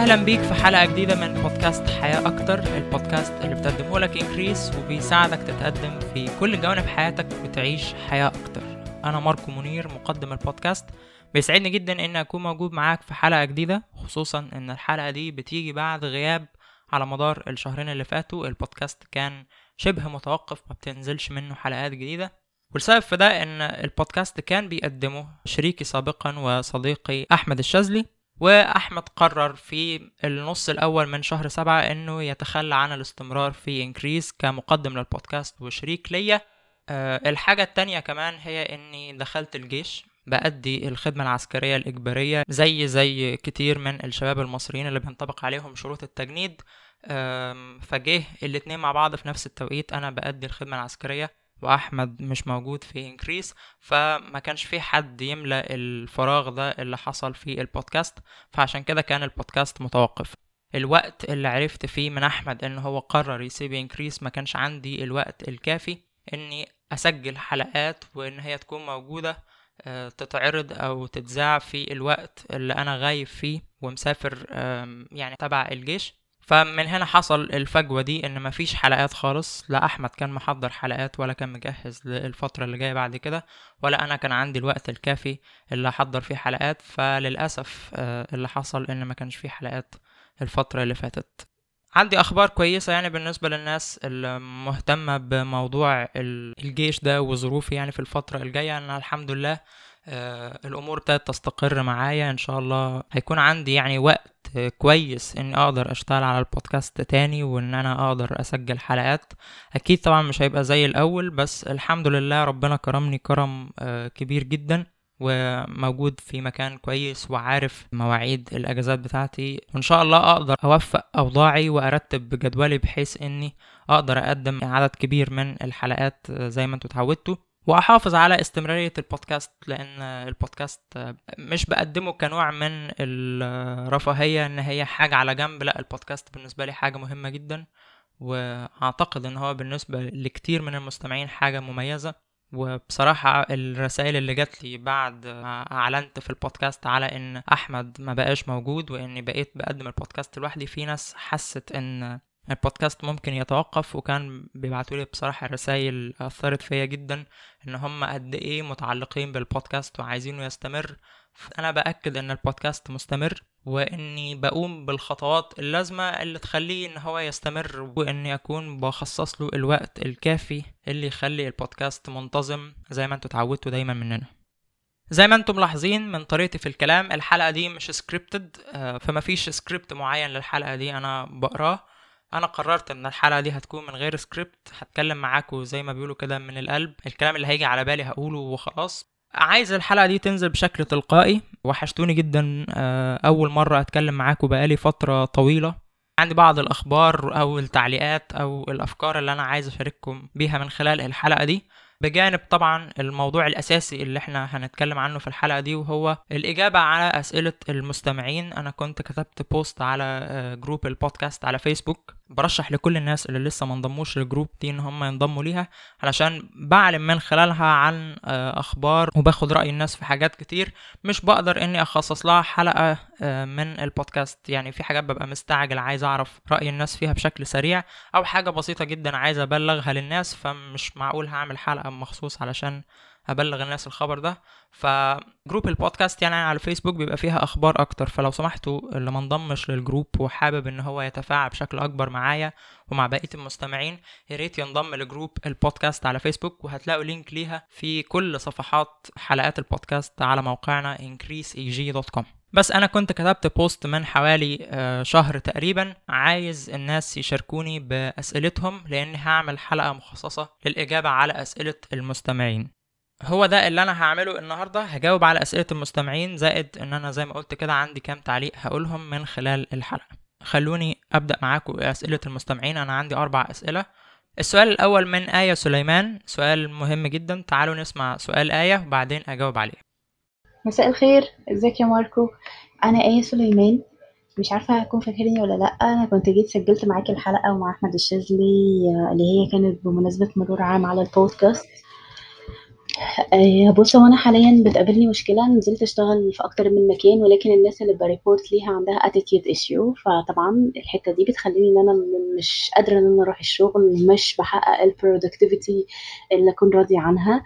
أهلا بيك في حلقة جديدة من بودكاست حياة أكتر البودكاست اللي بتقدمه لك Increase وبيساعدك تتقدم في كل جوانب حياتك وتعيش حياة أكتر. أنا ماركو منير مقدم البودكاست. بيسعدني جدا ان أكون موجود معاك في حلقة جديدة خصوصا إن الحلقة دي بتيجي بعد غياب على مدار الشهرين اللي فاتوا. البودكاست كان شبه متوقف ما بتنزلش منه حلقات جديدة. والسبب في ده إن البودكاست كان بيقدمه شريكي سابقا وصديقي أحمد الشاذلي. وأحمد قرر في النص الأول من شهر سبعة إنه يتخلى عن الاستمرار في Increase كمقدم للبودكاست وشريك ليا. أه الحاجة التانية كمان هي إني دخلت الجيش بأدي الخدمة العسكرية الإجبارية زي زي كتير من الشباب المصريين اللي بينطبق عليهم شروط التجنيد. فجه الاتنين مع بعض في نفس التوقيت أنا بأدي الخدمة العسكرية. وأحمد مش موجود في إنكريس فما كانش في حد يملى الفراغ ده اللي حصل في البودكاست فعشان كده كان البودكاست متوقف. الوقت اللي عرفت فيه من أحمد إن هو قرر يسيب إنكريس ما كانش عندي الوقت الكافي إني أسجل حلقات وإن هي تكون موجودة تتعرض أو تتذاع في الوقت اللي أنا غايب فيه ومسافر يعني تبع الجيش. فمن هنا حصل الفجوة دي إن مفيش حلقات خالص لا أحمد كان محضر حلقات ولا كان مجهز للفترة اللي جاية بعد كده ولا أنا كان عندي الوقت الكافي اللي أحضر فيه حلقات. فللأسف اللي حصل إن ما كانش فيه حلقات الفترة اللي فاتت. عندي أخبار كويسة يعني بالنسبة للناس المهتمة بموضوع الجيش ده وظروفي يعني في الفترة الجاية أنا الحمد لله آه الأمور ابتدت تستقر معايا. إن شاء الله هيكون عندي يعني وقت كويس إني أقدر أشتغل على البودكاست تاني وإن أنا أقدر أسجل حلقات. أكيد طبعا مش هيبقى زي الأول بس الحمد لله ربنا كرمني كرم آه كبير جدا وموجود في مكان كويس وعارف مواعيد الأجازات بتاعتي. وإن شاء الله أقدر أوفق أوضاعي وأرتب جدولي بحيث إني أقدر أقدم عدد كبير من الحلقات زي ما أنتوا اتعودتوا. وأحافظ على استمرارية البودكاست لأن البودكاست مش بقدمه كنوع من الرفاهية إن هي حاجة على جنب لأ البودكاست بالنسبة لي حاجة مهمة جدا وأعتقد إن هو بالنسبة لكتير من المستمعين حاجة مميزة. وبصراحة الرسائل اللي جات لي بعد ما أعلنت في البودكاست على إن أحمد ما بقاش موجود وإني بقيت بقدم البودكاست لوحدي في ناس حست إن البودكاست ممكن يتوقف وكان بيبعتوا لي بصراحة رسائل أثرت فيا جدا إن هم قد إيه متعلقين بالبودكاست وعايزينه يستمر. أنا بأكد إن البودكاست مستمر وإني بقوم بالخطوات اللازمة اللي تخليه إن هو يستمر وإني أكون بخصص له الوقت الكافي اللي يخلي البودكاست منتظم زي ما أنتوا اتعودتوا دايما مننا. زي ما أنتم ملاحظين من طريقتي في الكلام الحلقة دي مش scripted فما فيش سكريبت معين للحلقة دي أنا بقراه. أنا قررت إن الحلقة دي هتكون من غير سكريبت هتكلم معاكم زي ما بيقولوا كده من القلب. الكلام اللي هيجي على بالي هقوله وخلاص. عايز الحلقة دي تنزل بشكل تلقائي. وحشتوني جدا. أول مرة أتكلم معاكم بقالي فترة طويلة. عندي بعض الأخبار أو التعليقات أو الأفكار اللي أنا عايز أشارككم بيها من خلال الحلقة دي. بجانب طبعا الموضوع الأساسي اللي إحنا هنتكلم عنه في الحلقة دي وهو الإجابة على أسئلة المستمعين. أنا كنت كتبت post على group ال podcast على فيسبوك برشح لكل الناس اللي لسه ما انضموش لل group دي إن هم ينضموا ليها علشان بعلم من خلالها عن أخبار وباخد رأي الناس في حاجات كتير مش بقدر إني أخصص لها حلقة من البودكاست. يعني في حاجات ببقى مستعجل عايز أعرف رأي الناس فيها بشكل سريع أو حاجة بسيطة جدا عايز أبلغها للناس فمش معقول هعمل حلقة مخصوص علشان أبلغ الناس الخبر ده. ف group ال podcast يعني على الفيسبوك بيبقى فيها أخبار أكتر. فلو سمحتوا اللي ما انضمش لل group وحابب إن هو يتفاعل بشكل أكبر معايا ومع بقية المستمعين يا ريت ينضم ل group ال podcast على فيسبوك وهتلاقوا link ليها في كل صفحات حلقات البودكاست على موقعنا increaseeg.com بس أنا كنت كتبت post من حوالي شهر تقريبا عايز الناس يشاركوني بأسئلتهم لأني هعمل حلقة مخصصة للإجابة على أسئلة المستمعين. هو ده اللي أنا هعمله النهارده. هجاوب على أسئلة المستمعين زائد إن أنا زي ما قلت كده عندي كام تعليق هقولهم من خلال الحلقة. خلوني أبدأ معاكم أسئلة المستمعين. أنا عندي أربع أسئلة. السؤال الأول من آية سليمان. سؤال مهم جدا. تعالوا نسمع سؤال آية وبعدين أجاوب عليه. مساء الخير. إزيك يا ماركو؟ أنا آية سليمان. مش عارفة هتكون فاكرني ولا لأ. أنا كنت جيت سجلت معاكي الحلقة ومع أحمد الشاذلي اللي هي كانت بمناسبة مرور عام على البودكاست. آه، بص هو أنا حاليا بتقابلني مشكلة. نزلت أشتغل في أكتر من مكان ولكن الناس اللي ب report ليها عندها attitude issue. فطبعا الحتة دي بتخليني إن أنا م- مش قادرة إن أنا أروح الشغل مش بحقق ال productivity اللي أكون راضية عنها.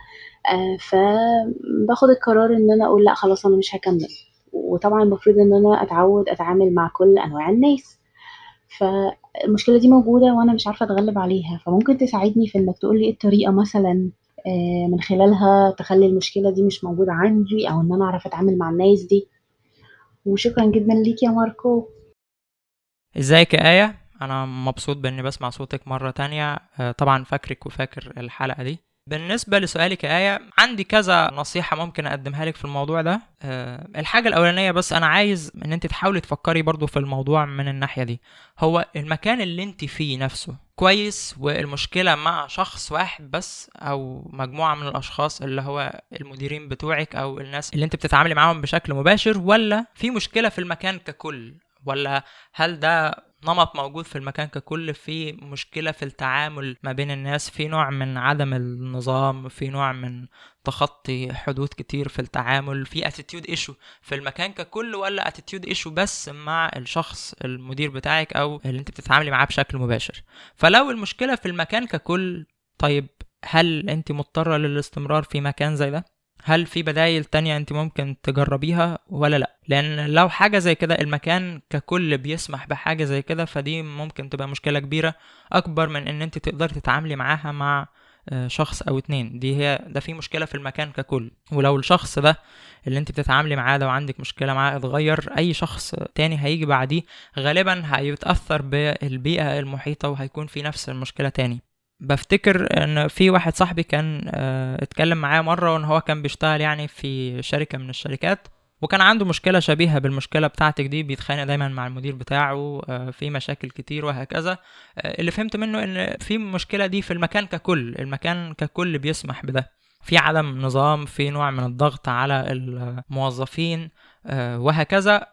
آه، فباخد القرار إن أنا أقول لأ خلاص أنا مش هكمل. وطبعا المفروض إن أنا أتعود أتعامل مع كل أنواع الناس. فالمشكلة دي موجودة وأنا مش عارفة أتغلب عليها. فممكن تساعدني في إنك تقولي إيه الطريقة مثلا آه، من خلالها تخلي المشكلة دي مش موجودة عندي أو إن أنا أعرف أتعامل مع الناس دي. وشكرا جدا ليك يا ماركو. إزيك يا آية؟ أنا مبسوط بإني بسمع صوتك مرة تانية. آه، طبعا فاكرك وفاكر الحلقة دي. بالنسبة لسؤالك يا آية عندي كذا نصيحة ممكن أقدمها لك في الموضوع ده. آه، الحاجة الأولانية بس أنا عايز إن أنت تحاولي تفكري برضو في الموضوع من الناحية دي. هو المكان اللي أنت فيه نفسه كويس والمشكلة مع شخص واحد بس أو مجموعة من الأشخاص اللي هو المديرين بتوعك أو الناس اللي أنت بتتعاملي معاهم بشكل مباشر ولا في مشكلة في المكان ككل؟ ولا هل ده نمط موجود في المكان ككل؟ في مشكلة في التعامل ما بين الناس؟ في نوع من عدم النظام؟ في نوع من تخطي حدود كتير في التعامل في attitude issue في المكان ككل ولا attitude issue بس مع الشخص المدير بتاعك أو اللي أنت بتتعاملي معاه بشكل مباشر. فلو المشكلة في المكان ككل طيب هل أنت مضطرة للاستمرار في مكان زي ده؟ هل في بدايل تانية أنت ممكن تجربيها ولا لأ؟ لأن لو حاجة زي كده المكان ككل بيسمح بحاجة زي كده فدي ممكن تبقى مشكلة كبيرة أكبر من إن أنت تقدري تتعاملي معاها مع شخص أو اتنين. دي هي ده في مشكلة في المكان ككل. ولو الشخص ده اللي انت بتتعاملي معاه ده وعندك مشكلة معاه اتغير أي شخص تاني هيجي بعديه غالبا هيتأثر بالبيئة المحيطة وهيكون في نفس المشكلة تاني. بفتكر إن في واحد صاحبي كان آه، اتكلم معايا مرة وإن هو كان بيشتغل يعني في شركة من الشركات. وكان عنده مشكلة شبيهة بالمشكلة بتاعتك دي بيتخانق دايما مع المدير بتاعه آه، في مشاكل كتير وهكذا. آه، اللي فهمت منه إن في مشكلة دي في المكان ككل المكان ككل بيسمح بده. في عدم نظام في نوع من الضغط على الموظفين آه، وهكذا.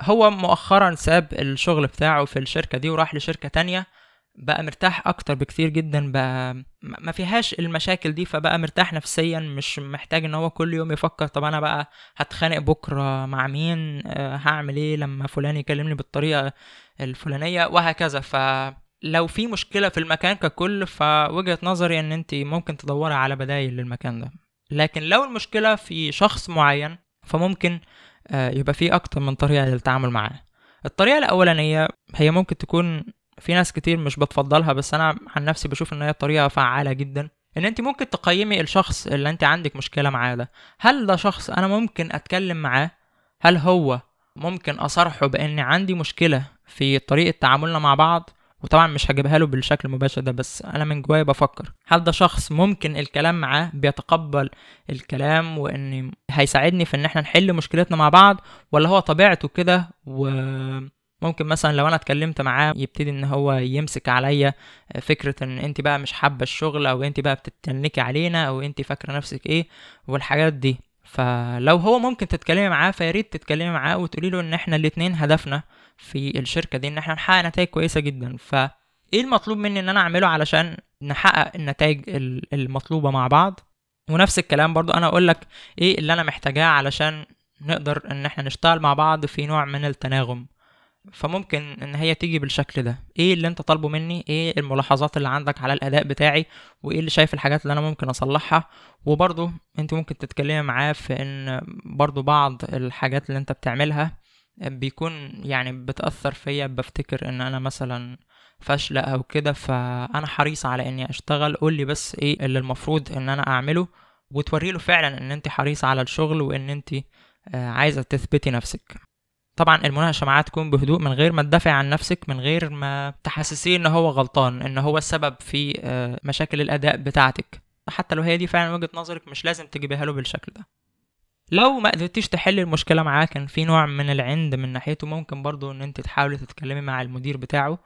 هو مؤخرا ساب الشغل بتاعه في الشركة دي وراح لشركة تانية. بقى مرتاح أكتر بكتير جدا بقى ما فيهاش المشاكل دي فبقى مرتاح نفسيا مش محتاج إن هو كل يوم يفكر طب أنا بقى هتخانق بكرة مع مين آه، هعمل إيه لما فلان يكلمني بالطريقة الفلانية وهكذا. فلو في مشكلة في المكان ككل فوجهة نظري إن انت ممكن تدوري على بدايل للمكان ده. لكن لو المشكلة في شخص معين فممكن آه، يبقى في أكتر من طريقة للتعامل معاه. الطريقة الأولانية هي ممكن تكون في ناس كتير مش بتفضلها بس أنا عن نفسي بشوف إن هي طريقة فعالة جدا. إن أنت ممكن تقيمي الشخص اللي أنت عندك مشكلة معاه ده. هل ده شخص أنا ممكن أتكلم معاه؟ هل هو ممكن أصارحه بإن عندي مشكلة في طريقة تعاملنا مع بعض؟ وطبعا مش هجيبها له بالشكل المباشر ده بس أنا من جوايا بفكر. هل ده شخص ممكن الكلام معاه بيتقبل الكلام وإن هيساعدني في إن إحنا نحل مشكلتنا مع بعض؟ ولا هو طبيعته كده وممكن مثلا لو أنا اتكلمت معاه يبتدي إن هو يمسك عليا فكرة إن أنت بقى مش حابة الشغل أو أنت بقى بتتنكي علينا أو أنت فاكرة نفسك إيه والحاجات دي. فلو هو ممكن تتكلمي معاه فياريت تتكلمي معاه وتقولي له إن إحنا الاتنين هدفنا في الشركة دي إن إحنا نحقق نتائج كويسة جدا. ف إيه المطلوب مني إن أنا أعمله علشان نحقق النتائج ال- المطلوبة مع بعض؟ ونفس الكلام برضو أنا أقول لك إيه اللي أنا محتاجاه علشان نقدر إن إحنا نشتغل مع بعض في نوع من التناغم. فممكن إن هي تيجي بالشكل ده. إيه اللي أنت طالبه مني؟ إيه الملاحظات اللي عندك على الأداء بتاعي؟ وإيه اللي شايف الحاجات اللي أنا ممكن أصلحها؟ وبرضه أنت ممكن تتكلمي معاه في إن برضه بعض الحاجات اللي أنت بتعملها بيكون يعني بتأثر فيا. بفتكر إن أنا مثلا فاشلة أو كده فأنا حريص على إني أشتغل. قول لي بس إيه اللي المفروض إن أنا أعمله وتوري له فعلا إن أنت حريصة على الشغل وإن أنت آه، عايزة تثبتي نفسك. طبعا المناقشة معاه تكون بهدوء من غير ما تدافع عن نفسك من غير ما تحسسيه إن هو غلطان إن هو السبب في آه، مشاكل الأداء بتاعتك. حتى لو هي دي فعلا وجهة نظرك مش لازم تجيبيها له بالشكل ده. لو ما قدرتيش تحل المشكلة معاه كان في نوع من العند من ناحيته. ممكن برضو إن أنت تحاولي تتكلمي مع المدير بتاعه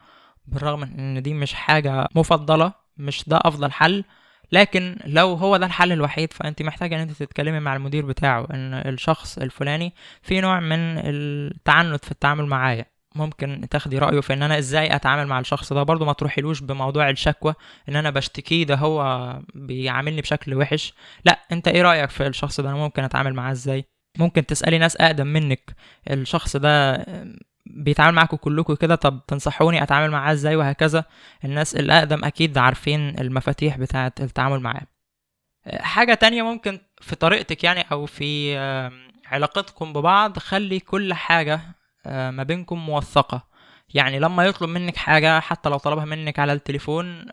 بالرغم إن دي مش حاجة مفضلة مش ده أفضل حل. لكن لو هو ده الحل الوحيد فأنت محتاجة إن أنت تتكلمي مع المدير بتاعه إن الشخص الفلاني في نوع من التعنت في التعامل معايا. ممكن تاخدي رأيه في إن أنا إزاي أتعامل مع الشخص ده. برضو ما تروحيلوش بموضوع الشكوى إن أنا بشتكيه ده هو بيعاملني بشكل وحش. لأ أنت إيه رأيك في الشخص ده؟ أنا ممكن أتعامل معاه إزاي؟ ممكن تسألي ناس أقدم منك. الشخص ده بيتعامل معاكم كلكم كده طب تنصحوني أتعامل معاه إزاي وهكذا؟ الناس الأقدم أكيد عارفين المفاتيح بتاعة التعامل معاه. حاجة تانية ممكن في طريقتك يعني أو في علاقتكم ببعض خلي كل حاجة ما بينكم موثقة. يعني لما يطلب منك حاجة حتى لو طلبها منك على التليفون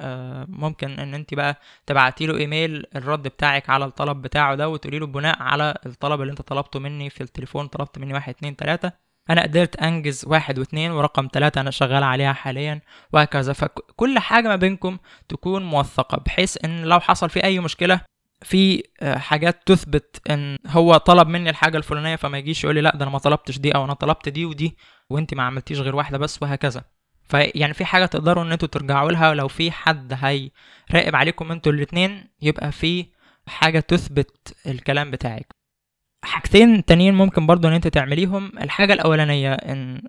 ممكن إن أنت بقى تبعتي له إيميل الرد بتاعك على الطلب بتاعه ده وتقولي له بناء على الطلب اللي أنت طلبته مني في التليفون طلبت مني واحد اتنين تلاتة. أنا قدرت أنجز واحد واتنين ورقم تلاتة أنا شغال عليها حاليا وهكذا. فكل حاجة ما بينكم تكون موثقة بحيث إن لو حصل في أي مشكلة في حاجات تثبت إن هو طلب مني الحاجة الفلانية فما يجيش يقول لي لا ده أنا ما طلبتش دي أو أنا طلبت دي ودي وأنت ما عملتيش غير واحدة بس وهكذا. فيعني في حاجة تقدروا إن أنتوا ترجعوا لها لو في حد هيراقب عليكم أنتوا الاتنين يبقى في حاجة تثبت الكلام بتاعك. حاجتين تانيين ممكن برضو ان انت تعمليهم. الحاجة الأولانية إن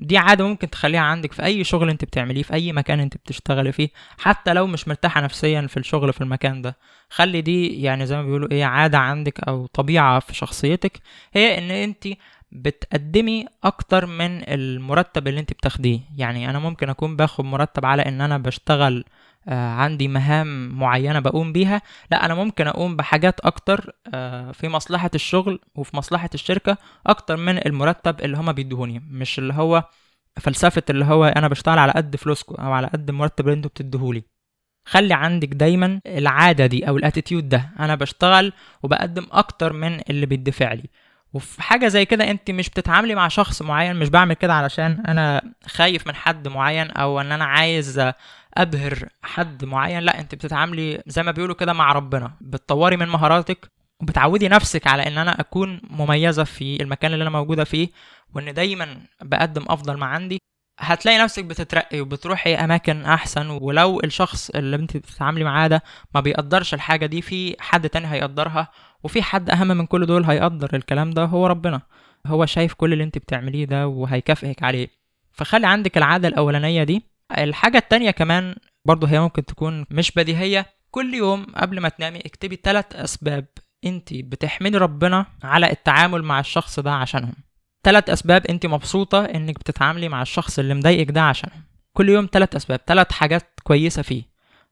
دي عادة ممكن تخليها عندك في أي شغل انت بتعمليه في أي مكان انت بتشتغلي فيه حتى لو مش مرتاحة نفسيا في الشغل في المكان ده. خلي دي يعني زي ما بيقولوا إيه عادة عندك أو طبيعة في شخصيتك هي إن انت بتقدمي أكتر من المرتب اللي انت بتاخديه. يعني أنا ممكن أكون باخد مرتب على إن أنا بشتغل آه عندي مهام معينة بقوم بيها. لا أنا ممكن أقوم بحاجات أكتر آه في مصلحة الشغل وفي مصلحة الشركة أكتر من المرتب اللي هما بيدوهوني. مش اللي هو فلسفة اللي هو أنا بشتغل على قد فلوسكم أو على قد المرتب اللي أنتوا بتديهولي. خلي عندك دايما العادة دي أو الأتيتيود ده. أنا بشتغل وبقدم أكتر من اللي بيدفع لي. وفي حاجة زي كده أنت مش بتتعاملي مع شخص معين مش بعمل كده علشان أنا خايف من حد معين أو إن أنا عايز أبهر حد معين لا أنت بتتعاملي زي ما بيقولوا كده مع ربنا. بتطوري من مهاراتك وبتعودي نفسك على إن أنا أكون مميزة في المكان اللي أنا موجودة فيه وإن دايما بقدم أفضل ما عندي. هتلاقي نفسك بتترقي وبتروحي أماكن أحسن ولو الشخص اللي أنت بتتعاملي معاه ده ما بيقدرش الحاجة دي في حد تاني هيقدرها وفي حد أهم من كل دول هيقدر الكلام ده هو ربنا. هو شايف كل اللي أنت بتعمليه ده وهيكافئك عليه. فخلي عندك العادة الأولانية دي الحاجة التانية كمان برضه هي ممكن تكون مش بديهية. كل يوم قبل ما تنامي اكتبي ثلاث أسباب انت بتحمدي ربنا على التعامل مع الشخص ده عشانهم. ثلاث أسباب انت مبسوطة انك بتتعاملي مع الشخص اللي مضايقك ده عشانهم. كل يوم ثلاث أسباب ثلاث حاجات كويسة فيه.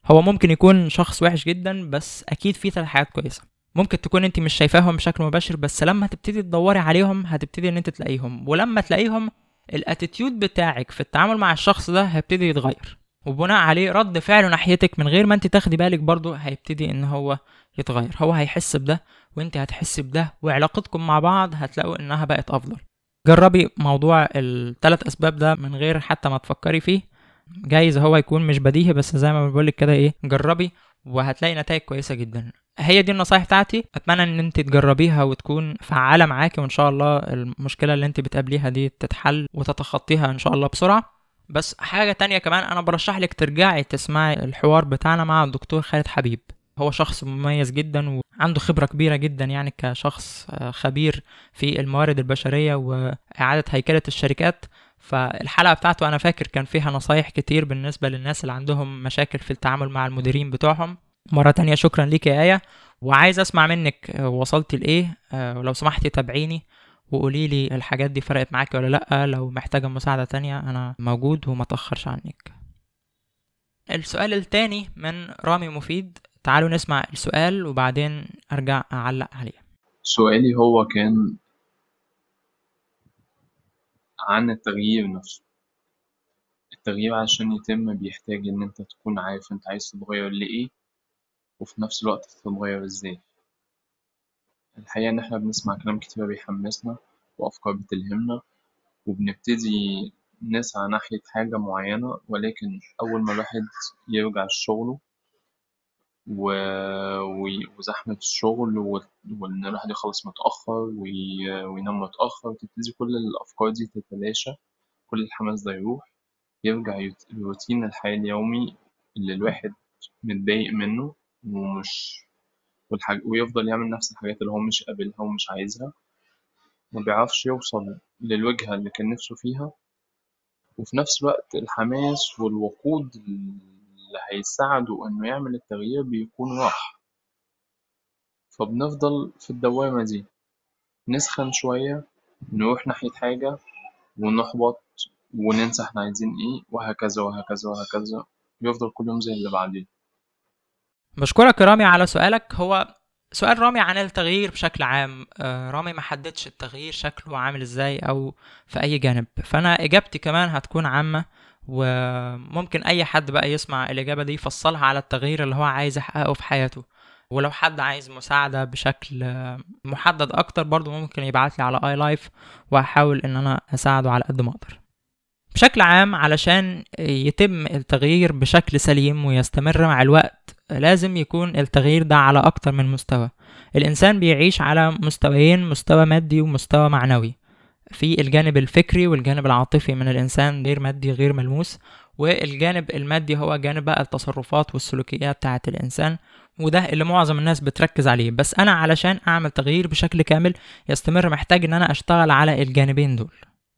هو ممكن يكون شخص وحش جدا بس أكيد فيه ثلاث حاجات كويسة. ممكن تكون انت مش شايفاهم بشكل مباشر بس لما تبتدي تدوري عليهم هتبتدي ان انت تلاقيهم. ولما تلاقيهم الاتيتيود بتاعك في التعامل مع الشخص ده هيبتدي يتغير وبناء عليه رد فعله ناحيتك من غير ما انت تاخدي بالك برضه هيبتدي ان هو يتغير هو هيحس بده وانت هتحس بده وعلاقتكم مع بعض هتلاقوا انها بقت أفضل. جربي موضوع الثلاث أسباب ده من غير حتى ما تفكري فيه جايز هو يكون مش بديهي بس زي ما بقولك كده إيه جربي وهتلاقي نتائج كويسة جدا. هي دي النصايح بتاعتي. أتمنى إن انت تجربيها وتكون فعالة معاكي وإن شاء الله المشكلة اللي انت بتقابليها دي تتحل وتتخطيها إن شاء الله بسرعة. بس حاجة تانية كمان أنا برشح لك ترجعي تسمعي الحوار بتاعنا مع الدكتور خالد حبيب. هو شخص مميز جدا وعنده خبرة كبيرة جدا يعني كشخص خبير في الموارد البشرية وإعادة هيكلة الشركات. فالحلقة بتاعته أنا فاكر كان فيها نصايح كتير بالنسبة للناس اللي عندهم مشاكل في التعامل مع المديرين بتوعهم. مرة تانية شكرا ليك يا آية. وعايز أسمع منك وصلتي لإيه؟ ولو سمحتي تابعيني وقولي لي الحاجات دي فرقت معاكي ولا لأ. لو محتاجة مساعدة تانية أنا موجود وما تأخرش عنك. السؤال التاني من رامي مفيد. تعالوا نسمع السؤال وبعدين أرجع أعلق عليه. سؤالي هو كان عن التغيير نفسه. التغيير عشان يتم بيحتاج إن أنت تكون عارف أنت عايز تتغير لإيه. وفي نفس الوقت تتغير إزاي الحقيقة إن إحنا بنسمع كلام كتير بيحمسنا وأفكار بتلهمنا وبنبتدي نسعى ناحية حاجة معينة ولكن أول ما الواحد يرجع لشغله و... وزحمة الشغل وإن الواحد يخلص متأخر وي... وينام متأخر تبتدي كل الأفكار دي تتلاشى كل الحماس ده يروح يرجع روتين الحياة اليومي اللي الواحد متضايق منه ومش والحاج... ويفضل يعمل نفس الحاجات اللي هو مش قابلها ومش عايزها. مبيعرفش يوصل للوجهة اللي كان نفسه فيها. وفي نفس الوقت الحماس والوقود اللي هيساعده إنه يعمل التغيير بيكون راح. فبنفضل في الدوامة دي. نسخن شوية نروح ناحية حاجة ونحبط وننسى إحنا عايزين إيه وهكذا وهكذا وهكذا. يفضل كل يوم زي اللي بعديه. بشكرك يا رامي على سؤالك. هو سؤال رامي عن التغيير بشكل عام. آه، رامي ما حددش التغيير شكله عامل إزاي أو في اي جانب. فانا اجابتي كمان هتكون عامة وممكن اي حد بقى يسمع الاجابة دي يفصلها على التغيير اللي هو عايز يحققه في حياته. ولو حد عايز مساعدة بشكل محدد أكتر برضو ممكن يبعت لي على اي لايف وهحاول ان أنا اساعده على قد ما أقدر. بشكل عام علشان يتم التغيير بشكل سليم ويستمر مع الوقت لازم يكون التغيير ده على أكتر من مستوى. الإنسان بيعيش على مستويين مستوى مادي ومستوى معنوي. في الجانب الفكري والجانب العاطفي من الإنسان غير مادي غير ملموس والجانب المادي هو جانب بقى التصرفات والسلوكيات بتاعة الإنسان وده اللي معظم الناس بتركز عليه. بس أنا علشان أعمل تغيير بشكل كامل يستمر محتاج إن أنا أشتغل على الجانبين دول.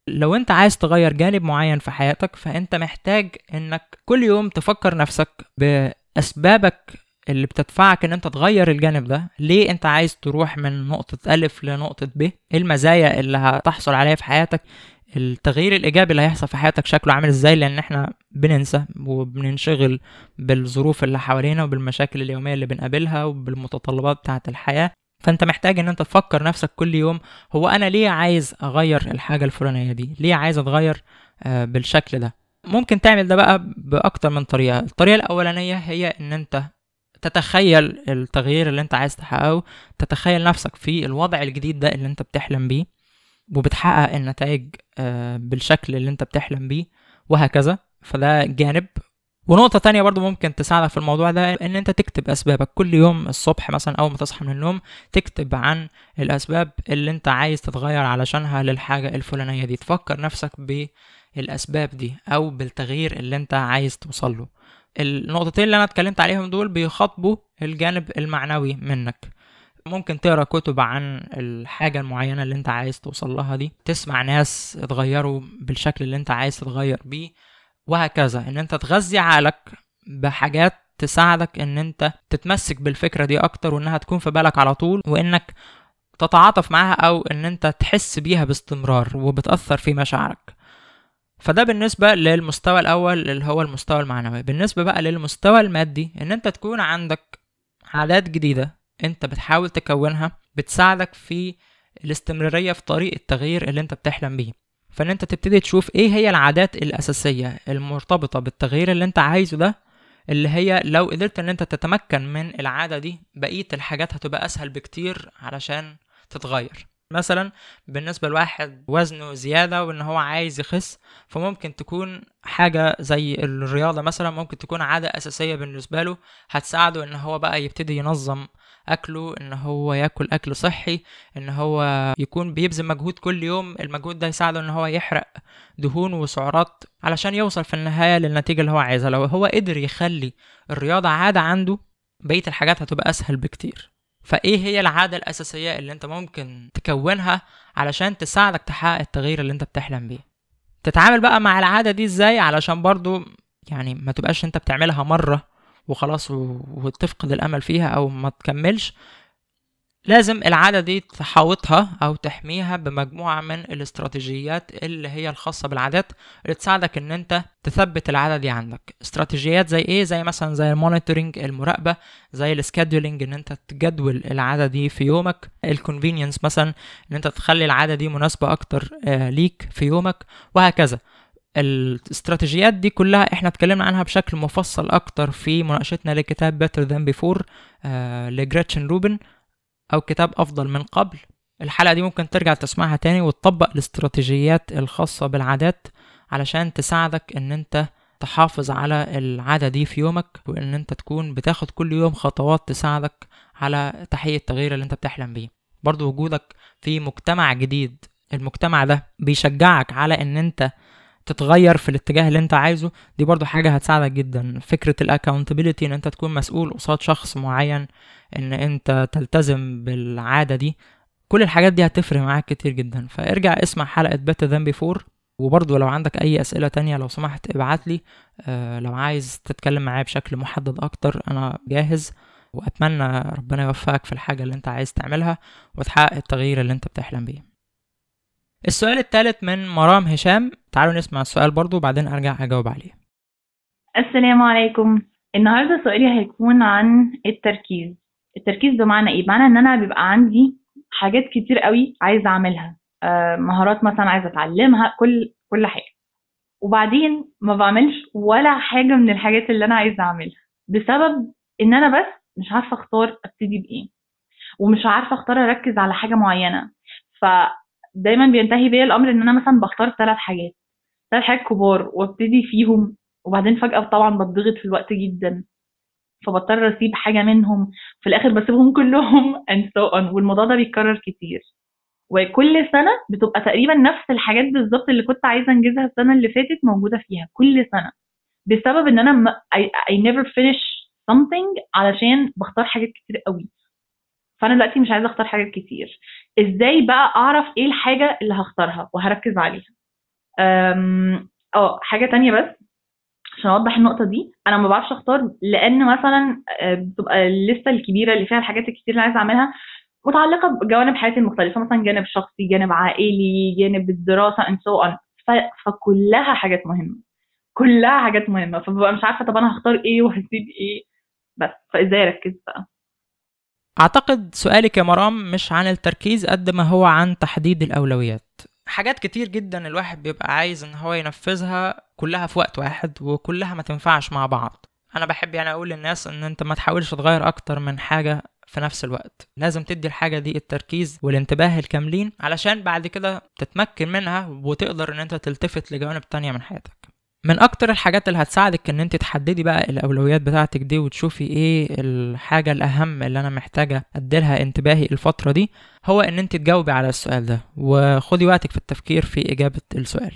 لو أنت عايز تغير جانب معين في حياتك فأنت محتاج إنك كل يوم تفكر نفسك باسبابك اللي بتدفعك إن أنت تغير الجانب ده ليه أنت عايز تروح من نقطة ألف لنقطة ب؟ إيه المزايا اللي هتحصل عليها في حياتك؟ التغيير الإيجابي اللي هيحصل في حياتك شكله عامل إزاي؟ لأن إحنا بننسى وبننشغل بالظروف اللي حوالينا وبالمشاكل اليومية اللي بنقابلها وبالمتطلبات بتاعة الحياة. فأنت محتاج إن أنت تفكر نفسك كل يوم هو أنا ليه عايز أغير الحاجة الفلانية دي؟ ليه عايز أتغير آه، بالشكل ده؟ ممكن تعمل ده بقى بأكتر من طريقة. الطريقة الأولانية هي إن أنت تتخيل التغيير اللي أنت عايز تحققه تتخيل نفسك في الوضع الجديد ده اللي أنت بتحلم بيه وبتحقق النتائج آه، بالشكل اللي أنت بتحلم بيه وهكذا. فده جانب. ونقطة تانية برضو ممكن تساعدك في الموضوع ده إن أنت تكتب أسبابك. كل يوم الصبح مثلا أول ما تصحى من النوم تكتب عن الأسباب اللي أنت عايز تتغير علشانها للحاجة الفلانية دي. تفكر نفسك بالاسباب دي أو بالتغيير اللي أنت عايز توصل له. النقطتين اللي أنا اتكلمت عليهم دول بيخاطبوا الجانب المعنوي منك. ممكن تقرأ كتب عن الحاجة المعينة اللي أنت عايز توصل لها دي تسمع ناس اتغيروا بالشكل اللي أنت عايز تتغير بيه وهكذا. إن أنت تغذي عقلك بحاجات تساعدك إن أنت تتمسك بالفكرة دي أكتر وإنها تكون في بالك على طول وإنك تتعاطف معاها أو إن أنت تحس بيها باستمرار وبتأثر في مشاعرك. فده بالنسبة للمستوى الأول اللي هو المستوى المعنوي. بالنسبة بقى للمستوى المادي إن أنت تكون عندك عادات جديدة أنت بتحاول تكونها بتساعدك في الاستمرارية في طريق التغيير اللي أنت بتحلم بيه. فإن أنت تبتدي تشوف إيه هي العادات الأساسية المرتبطة بالتغيير اللي أنت عايزه ده اللي هي لو قدرت إن أنت تتمكن من العادة دي بقية الحاجات هتبقى أسهل بكتير علشان تتغير. مثلا بالنسبة لواحد وزنه زيادة وإن هو عايز يخس فممكن تكون حاجة زي الرياضة مثلا ممكن تكون عادة أساسية بالنسبة له هتساعده إن هو بقى يبتدي ينظم أكله إن هو ياكل أكل صحي إن هو يكون بيبذل مجهود كل يوم المجهود ده يساعده إن هو يحرق دهون وسعرات علشان يوصل في النهاية للنتيجة اللي هو عايزها. لو هو قدر يخلي الرياضة عادة عنده بقية الحاجات هتبقى أسهل بكتير. فإيه هي العادة الأساسية اللي أنت ممكن تكونها علشان تساعدك تحقق التغيير اللي أنت بتحلم بيه؟ تتعامل بقى مع العادة دي إزاي علشان برضو يعني ما تبقاش أنت بتعملها مرة وخلاص وتفقد الأمل فيها أو ما تكملش لازم العادة دي تحاوطها أو تحميها بمجموعة من الاستراتيجيات اللي هي الخاصة بالعادات اللي تساعدك إن أنت تثبت العادة دي عندك. استراتيجيات زي إيه؟ زي مثلا زي المونيتورنج المراقبة زي ال scheduling إن أنت تجدول العادة دي في يومك. ال convenience مثلا إن أنت تخلي العادة دي مناسبة أكتر آه، ليك في يومك وهكذا. الاستراتيجيات دي كلها إحنا اتكلمنا عنها بشكل مفصل أكتر في مناقشتنا لكتاب Better Than Before آه لجريتشن روبن. أو كتاب أفضل من قبل. الحلقة دي ممكن ترجع تسمعها تاني وتطبق الاستراتيجيات الخاصة بالعادات علشان تساعدك إن أنت تحافظ على العادة دي في يومك وإن أنت تكون بتاخد كل يوم خطوات تساعدك على تحقيق التغيير اللي أنت بتحلم بيه. برضو وجودك في مجتمع جديد المجتمع ده بيشجعك على إن أنت تتغير في الاتجاه اللي انت عايزه دي برضو حاجة هتساعدك جدا. فكرة الاكاونتبيلتي إن انت تكون مسؤول قصاد شخص معين إن انت تلتزم بالعادة دي كل الحاجات دي هتفرق معاك كتير جدا. فارجع اسمع حلقة Better Than Before وبرضه لو عندك أي أسئلة تانية لو سمحت ابعت لي. آه، لو عايز تتكلم معايا بشكل محدد أكتر أنا جاهز وأتمنى ربنا يوفقك في الحاجة اللي انت عايز تعملها وتحقق التغيير اللي انت بتحلم بيه. السؤال الثالث من مرام هشام. تعالوا نسمع السؤال برضو وبعدين أرجع أجاوب عليه. السلام عليكم. النهارده سؤالي هيكون عن التركيز. التركيز بمعنى إيه؟ بمعنى إن أنا بيبقى عندي حاجات كتير قوي عايزة أعملها. آه، مهارات مثلا عايزة أتعلمها كل كل حاجة. وبعدين ما بعملش ولا حاجة من الحاجات اللي أنا عايزة أعملها. بسبب إن أنا بس مش عارفة أختار أبتدي بإيه. ومش عارفة أختار أركز على حاجة معينة. فدايما بينتهي بيا الأمر إن أنا مثلا بختار ثلاث حاجات. ثلاث حاجات كبار وأبتدي فيهم وبعدين فجأة طبعا بتضغط في الوقت جدا. فبضطر أسيب حاجة منهم. في الآخر بسيبهم كلهم and so on. والموضوع ده بيتكرر كتير. وكل سنة بتبقى تقريبا نفس الحاجات بالظبط اللي كنت عايزة أنجزها السنة اللي فاتت موجودة فيها. كل سنة. بسبب إن أنا I, I never finish something علشان بختار حاجات كتير قوي. فأنا دلوقتي مش عايزة أختار حاجات كتير. إزاي بقى أعرف إيه الحاجة اللي هختارها وهركز عليها؟ آه حاجة تانية بس عشان أوضح النقطة دي. أنا ما بعرفش أختار لأن مثلا آه، بتبقى الليستة الكبيرة اللي فيها الحاجات الكتير اللي عايزة أعملها متعلقة بجوانب حياتي المختلفة مثلا جانب شخصي جانب عائلي جانب الدراسة and so on. فكلها حاجات مهمة. كلها حاجات مهمة. فببقى مش عارفة طب أنا هختار إيه وهسيب إيه. بس فإزاي أركز بقى؟ أعتقد سؤالك يا مرام مش عن التركيز قد ما هو عن تحديد الأولويات. حاجات كتير جدا الواحد بيبقى عايز إن هو ينفذها كلها في وقت واحد وكلها ما تنفعش مع بعض. أنا بحب يعني أقول للناس إن أنت ما تحاولش تغير أكتر من حاجة في نفس الوقت. لازم تدي الحاجة دي التركيز والانتباه الكاملين علشان بعد كده تتمكن منها وتقدر إن أنت تلتفت لجوانب تانية من حياتك. من أكتر الحاجات اللي هتساعدك إن أنت تحددي بقى الأولويات بتاعتك دي وتشوفي إيه الحاجة الأهم اللي أنا محتاجة أديلها انتباهي الفترة دي هو إن أنت تجاوبي على السؤال ده. وخدي وقتك في التفكير في إجابة السؤال.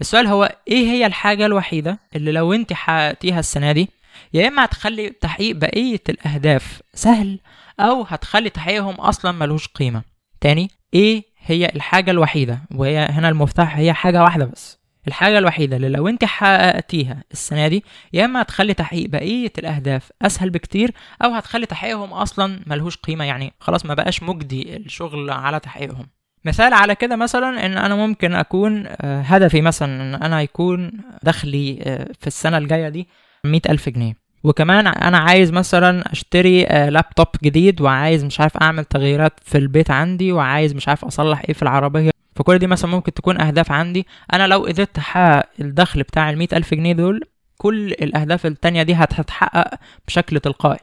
السؤال هو إيه هي الحاجة الوحيدة اللي لو أنت حققتيها السنة دي يا إما هتخلي تحقيق بقية الأهداف سهل أو هتخلي تحقيقهم أصلا ملوش قيمة. تاني إيه هي الحاجة الوحيدة؟ وهي هنا المفتاح هي حاجة واحدة بس. الحاجة الوحيدة اللي لو انت حققتيها السنة دي يا إما هتخلي تحقيق بقية الأهداف أسهل بكتير أو هتخلي تحقيقهم أصلا ملهوش قيمة يعني خلاص ما بقاش مجدي الشغل على تحقيقهم. مثال على كده مثلا إن أنا ممكن أكون آه، هدفي مثلا إن أنا يكون دخلي آه، في السنة الجاية دي مئة ألف جنيه. وكمان أنا عايز مثلا أشتري آه، لابتوب جديد وعايز مش عارف أعمل تغييرات في البيت عندي وعايز مش عارف أصلح إيه في العربية. فكل دي مثلا ممكن تكون أهداف عندي. أنا لو قدرت أحقق الدخل بتاع المئة ألف جنيه دول كل الأهداف التانية دي هت- هتتحقق بشكل تلقائي.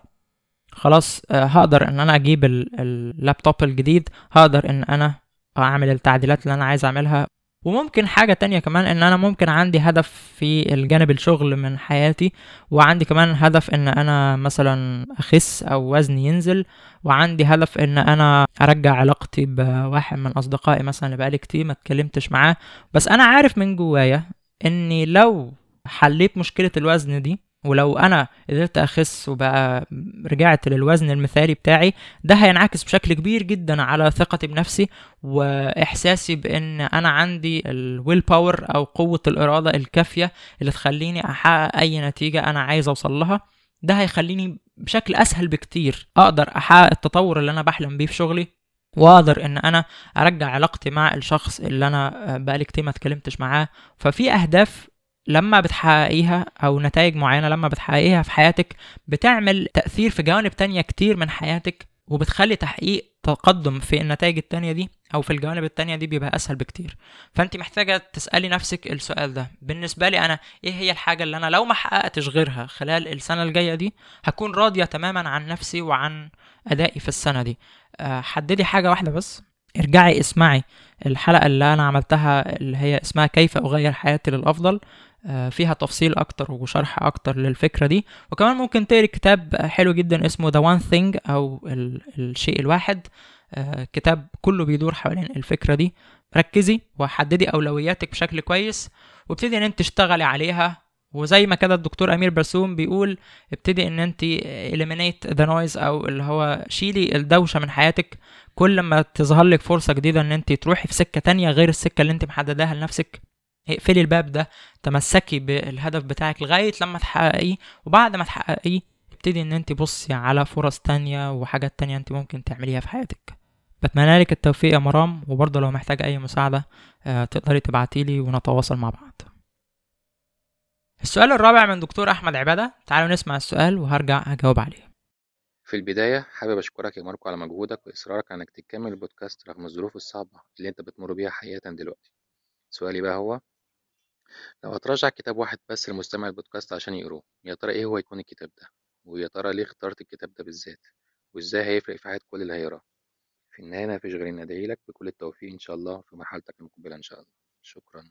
خلاص آه، هقدر إن أنا أجيب ال- اللابتوب الجديد هقدر إن أنا أعمل التعديلات اللي أنا عايز أعملها. وممكن حاجة تانية كمان إن أنا ممكن عندي هدف في الجانب الشغل من حياتي وعندي كمان هدف إن أنا مثلا أخس أو وزني ينزل وعندي هدف إن أنا أرجع علاقتي بواحد من أصدقائي مثلا اللي بقالي كتير ما اتكلمتش معاه. بس أنا عارف من جوايا إني لو حليت مشكلة الوزن دي ولو أنا قدرت أخس وبقى رجعت للوزن المثالي بتاعي ده هينعكس بشكل كبير جدا على ثقتي بنفسي وإحساسي بإن أنا عندي ال willpower أو قوة الإرادة الكافية اللي تخليني أحقق أي نتيجة أنا عايز أوصل لها. ده هيخليني بشكل أسهل بكتير أقدر أحقق التطور اللي أنا بحلم بيه في شغلي وأقدر إن أنا أرجع علاقتي مع الشخص اللي أنا بقالي كتير ما اتكلمتش معاه. ففي أهداف لما بتحققيها أو نتائج معينة لما بتحققيها في حياتك بتعمل تأثير في جوانب تانية كتير من حياتك وبتخلي تحقيق تقدم في النتائج التانية دي أو في الجوانب التانية دي بيبقى أسهل بكتير. فانت محتاجة تسألي نفسك السؤال ده. بالنسبة لي أنا إيه هي الحاجة اللي أنا لو ما حققتش غيرها خلال السنة الجاية دي هكون راضية تماما عن نفسي وعن أدائي في السنة دي؟ آه، حددي حاجة واحدة بس. ارجعي اسمعي الحلقة اللي أنا عملتها اللي هي اسمها كيف أغير حياتي للأفضل. فيها تفصيل أكتر وشرح أكتر للفكرة دي. وكمان ممكن تقري كتاب حلو جدا اسمه The One Thing أو ال- الشيء الواحد. آه، كتاب كله بيدور حوالين الفكرة دي. ركزي وحددي أولوياتك بشكل كويس وابتدي إن أنت تشتغلي عليها. وزي ما كده الدكتور أمير برسوم بيقول ابتدي إن أنت eliminate the noise أو اللي هو شيلي الدوشة من حياتك. كل ما تظهر لك فرصة جديدة إن أنت تروحي في سكة تانية غير السكة اللي أنت محدداها لنفسك. اقفلي الباب ده تمسكي بالهدف بتاعك لغاية لما تحققيه. وبعد ما تحققيه ابتدي إن أنت بصي على فرص تانية وحاجات تانية أنت ممكن تعمليها في حياتك. بتمنى لك التوفيق يا مرام وبرضه لو محتاجة أي مساعدة آه، تقدري تبعتيلي ونتواصل مع بعض. السؤال الرابع من دكتور أحمد عبادة. تعالوا نسمع السؤال وهرجع أجاوب عليه. في البداية حابب أشكرك يا ماركو على مجهودك وإصرارك إنك تكمل البودكاست رغم الظروف الصعبة اللي أنت بتمر بيها حقيقة دلوقتي. سؤالي بقى هو لو هترشح كتاب واحد بس لمستمع البودكاست عشان يقروه يا ترى إيه هو يكون الكتاب ده؟ ويا ترى ليه اخترت الكتاب ده بالذات؟ وإزاي هيفرق في حياة كل اللي هيقراه؟ في النهاية مفيش غير إني أدعي لك بكل التوفيق إن شاء الله في مرحلتك المقبلة إن شاء الله. شكرا.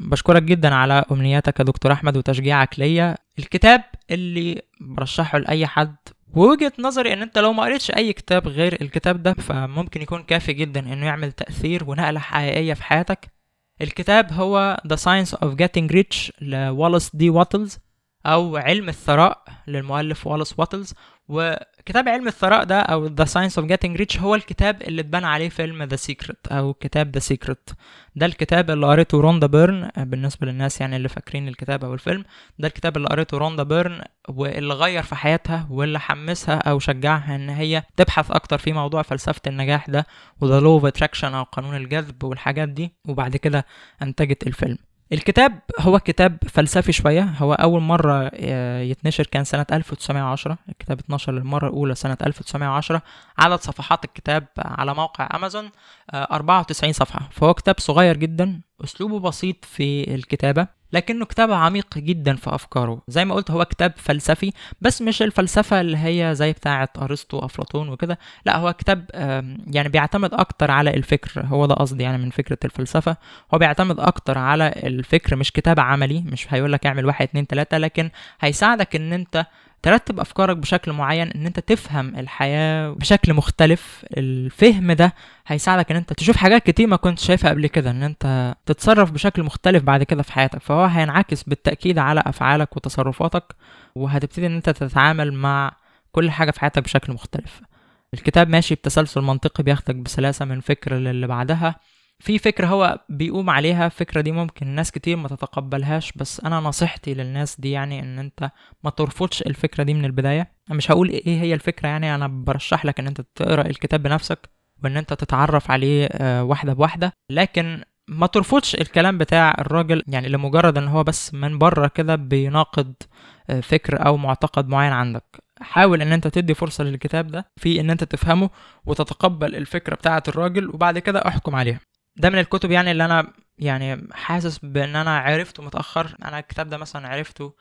بشكرك جدا على أمنياتك يا دكتور أحمد وتشجيعك ليا. الكتاب اللي برشحه لأي حد ووجهة نظري إن أنت لو ما قريتش أي كتاب غير الكتاب ده فممكن يكون كافي جدا إنه يعمل تأثير ونقلة حقيقية في حياتك. الكتاب هو The Science of Getting Rich لوالاس دي واتلز أو علم الثراء للمؤلف والاس واتلز وكتاب علم الثراء ده أو The Science of Getting Rich هو الكتاب اللي اتبنى عليه فيلم The Secret أو كتاب The Secret. ده الكتاب اللي قريته روندا بيرن بالنسبة للناس يعني اللي فاكرين الكتاب أو الفيلم ده الكتاب اللي قريته روندا بيرن واللي غير في حياتها واللي حمسها أو شجعها إن هي تبحث أكتر في موضوع فلسفة النجاح ده و the law of attraction أو قانون الجذب والحاجات دي وبعد كده أنتجت الفيلم. الكتاب هو كتاب فلسفي شوية. هو أول مرة آه، يتنشر كان سنة 1910 الكتاب اتنشر للمرة الأولى سنة 1910 عدد صفحات الكتاب على موقع أمازون آه، 94 صفحة. فهو كتاب صغير جدا أسلوبه بسيط في الكتابة. لكنه كتاب عميق جدا في أفكاره. زي ما قلت هو كتاب فلسفي بس مش الفلسفة اللي هي زي بتاعة أرسطو أفلاطون وكده. لا هو كتاب يعني بيعتمد أكتر على الفكر. هو ده قصدي يعني من فكرة الفلسفة. هو بيعتمد أكتر على الفكر مش كتاب عملي مش هيقول لك اعمل واحد اتنين تلاتة لكن هيساعدك إن أنت ترتب أفكارك بشكل معين إن أنت تفهم الحياة بشكل مختلف. الفهم ده هيساعدك إن أنت تشوف حاجات كتير ما كنت شايفها قبل كده إن أنت تتصرف بشكل مختلف بعد كده في حياتك. فهو هينعكس بالتأكيد على أفعالك وتصرفاتك وهتبتدي إن أنت تتعامل مع كل حاجة في حياتك بشكل مختلف. الكتاب ماشي بتسلسل منطقي بياخدك بسلاسة من فكره للي بعدها. في فكرة هو بيقوم عليها الفكرة دي ممكن ناس كتير ما تتقبلهاش بس أنا نصيحتي للناس دي يعني إن أنت ما ترفضش الفكرة دي من البداية. أنا مش هقول إيه هي الفكرة يعني أنا برشح لك إن أنت تقرأ الكتاب بنفسك وإن أنت تتعرف عليه آه، واحدة بواحدة. لكن ما ترفضش الكلام بتاع الراجل يعني لمجرد إن هو بس من بره كده بيناقض آه، فكر أو معتقد معين عندك. حاول إن أنت تدي فرصة للكتاب ده في إن أنت تفهمه وتتقبل الفكرة بتاعة الراجل وبعد كده أحكم عليها. ده من الكتب يعني اللي أنا يعني حاسس بإن أنا عرفته متأخر. أنا الكتاب ده مثلا عرفته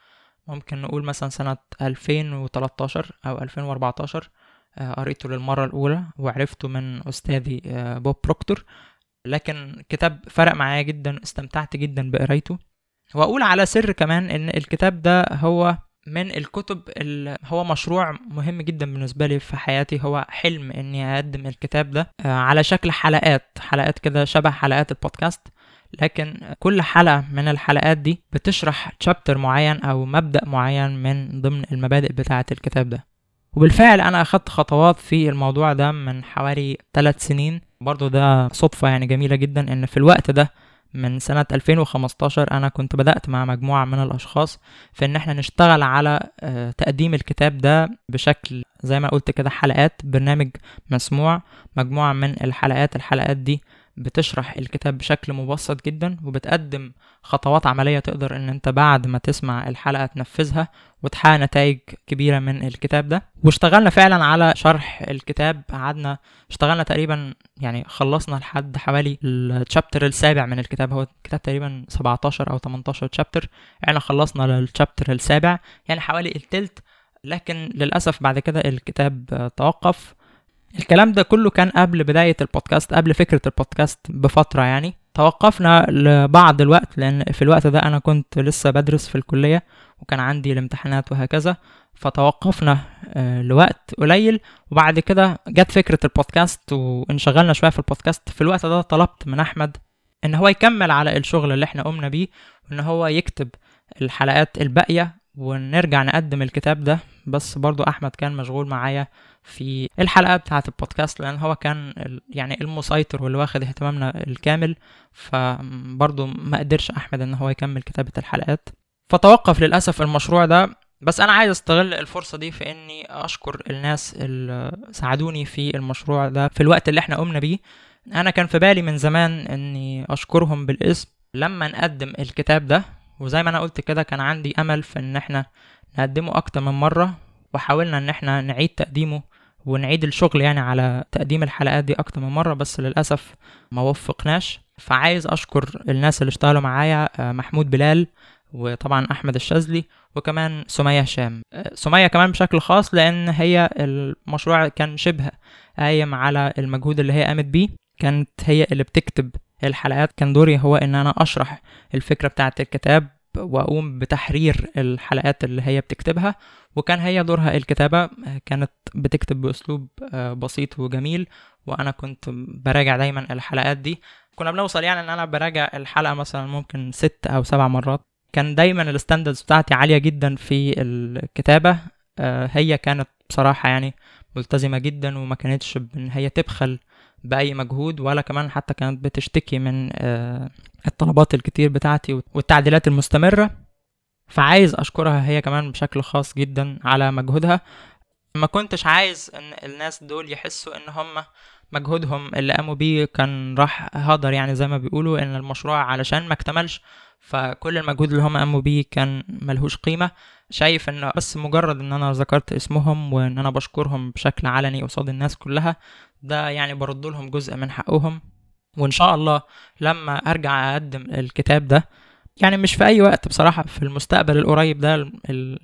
ممكن نقول مثلا سنة 2013 أو 2014 آه، قريته للمرة الأولى وعرفته من أستاذي آه، بوب بروكتور. لكن كتاب فرق معايا جدا استمتعت جدا بقرايته. وأقول على سر كمان إن الكتاب ده هو من الكتب اللي هو مشروع مهم جدا بالنسبة لي في حياتي هو حلم إني أقدم الكتاب ده آه، على شكل حلقات حلقات كده شبه حلقات البودكاست. لكن كل حلقة من الحلقات دي بتشرح تشابتر معين أو مبدأ معين من ضمن المبادئ بتاعة الكتاب ده. وبالفعل أنا أخدت خطوات في الموضوع ده من حوالي ثلاث سنين. برضو ده صدفة يعني جميلة جدا إن في الوقت ده من سنة 2015 أنا كنت بدأت مع مجموعة من الأشخاص في إن إحنا نشتغل على آه، تقديم الكتاب ده بشكل زي ما قلت كده حلقات برنامج مسموع مجموعة من الحلقات الحلقات دي بتشرح الكتاب بشكل مبسط جدا وبتقدم خطوات عملية تقدر إن أنت بعد ما تسمع الحلقة تنفذها وتحقق نتائج كبيرة من الكتاب ده. واشتغلنا فعلا على شرح الكتاب قعدنا اشتغلنا تقريبا يعني خلصنا لحد حوالي الشابتر السابع من الكتاب. هو الكتاب تقريبا 17 أو 18 شابتر إحنا خلصنا للشابتر السابع يعني حوالي التلت. لكن للأسف بعد كده الكتاب توقف الكلام ده كله كان قبل بداية البودكاست قبل فكرة البودكاست بفترة يعني. توقفنا لبعض الوقت لأن في الوقت ده أنا كنت لسه بدرس في الكلية وكان عندي الامتحانات وهكذا. فتوقفنا آه، لوقت قليل. وبعد كده جت فكرة البودكاست وانشغلنا شوية في البودكاست. في الوقت ده طلبت من أحمد إن هو يكمل على الشغل اللي إحنا قمنا بيه وإن هو يكتب الحلقات الباقية ونرجع نقدم الكتاب ده. بس برضو أحمد كان مشغول معايا في الحلقة بتاعة البودكاست لأن هو كان يعني المسيطر واللي واخد اهتمامنا الكامل. فبرضو ما قدرش أحمد إن هو يكمل كتابة الحلقات. فتوقف للأسف المشروع ده. بس أنا عايز أستغل الفرصة دي في إني أشكر الناس اللي ساعدوني في المشروع ده في الوقت اللي إحنا قمنا بيه. أنا كان في بالي من زمان إني أشكرهم بالاسم. لما نقدم الكتاب ده وزي ما أنا قلت كده كان عندي أمل في إن إحنا نقدمه أكتر من مرة وحاولنا إن إحنا نعيد تقديمه ونعيد الشغل يعني على تقديم الحلقات دي أكتر من مرة بس للأسف ما وفقناش. فعايز أشكر الناس اللي اشتغلوا معايا آه، محمود بلال وطبعا أحمد الشاذلي وكمان سمية هشام. آه، سمية كمان بشكل خاص لأن هي المشروع كان شبه قايم على المجهود اللي هي قامت بيه. كانت هي اللي بتكتب الحلقات. كان دوري هو إن أنا أشرح الفكرة بتاعة الكتاب وأقوم بتحرير الحلقات اللي هي بتكتبها. وكان هي دورها الكتابة آه، كانت بتكتب بأسلوب آه، بسيط وجميل. وأنا كنت براجع دايما الحلقات دي. كنا بنوصل يعني إن أنا براجع الحلقة مثلا ممكن ست أو سبع مرات. كان دايما الستاندرز بتاعتي عالية جدا في الكتابة. آه، هي كانت بصراحة يعني ملتزمة جدا وما كانتش بإن هي تبخل بأي مجهود ولا كمان حتى كانت بتشتكي من آه، الطلبات الكتير بتاعتي والتعديلات المستمرة. فعايز أشكرها هي كمان بشكل خاص جدا على مجهودها. ما كنتش عايز إن الناس دول يحسوا إن هم مجهودهم اللي قاموا بيه كان راح هدر يعني زي ما بيقولوا إن المشروع علشان ما اكتملش. فكل المجهود اللي هم قاموا بيه كان ملهوش قيمة. شايف ان بس مجرد إن أنا ذكرت اسمهم وإن أنا بشكرهم بشكل علني قصاد الناس كلها ده يعني برد لهم جزء من حقهم. وإن شاء الله لما أرجع أقدم الكتاب ده يعني مش في أي وقت بصراحة في المستقبل القريب ده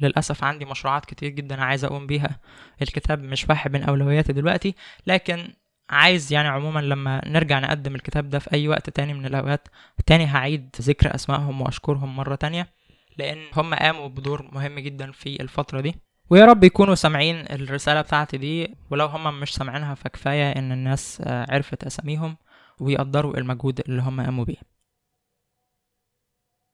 للأسف عندي مشروعات كتير جدا عايز أقوم بيها. الكتاب مش واحد من أولوياتي دلوقتي لكن عايز يعني عموما لما نرجع نقدم الكتاب ده في أي وقت تاني من الأوقات تاني هعيد ذكر أسمائهم وأشكرهم مرة تانية لأن هم قاموا بدور مهم جدا في الفترة دي. ويا رب يكونوا سامعين الرسالة بتاعتي دي ولو هم مش سامعينها فكفاية إن الناس عرفت أساميهم ويقدروا المجهود اللي هم قاموا بيه.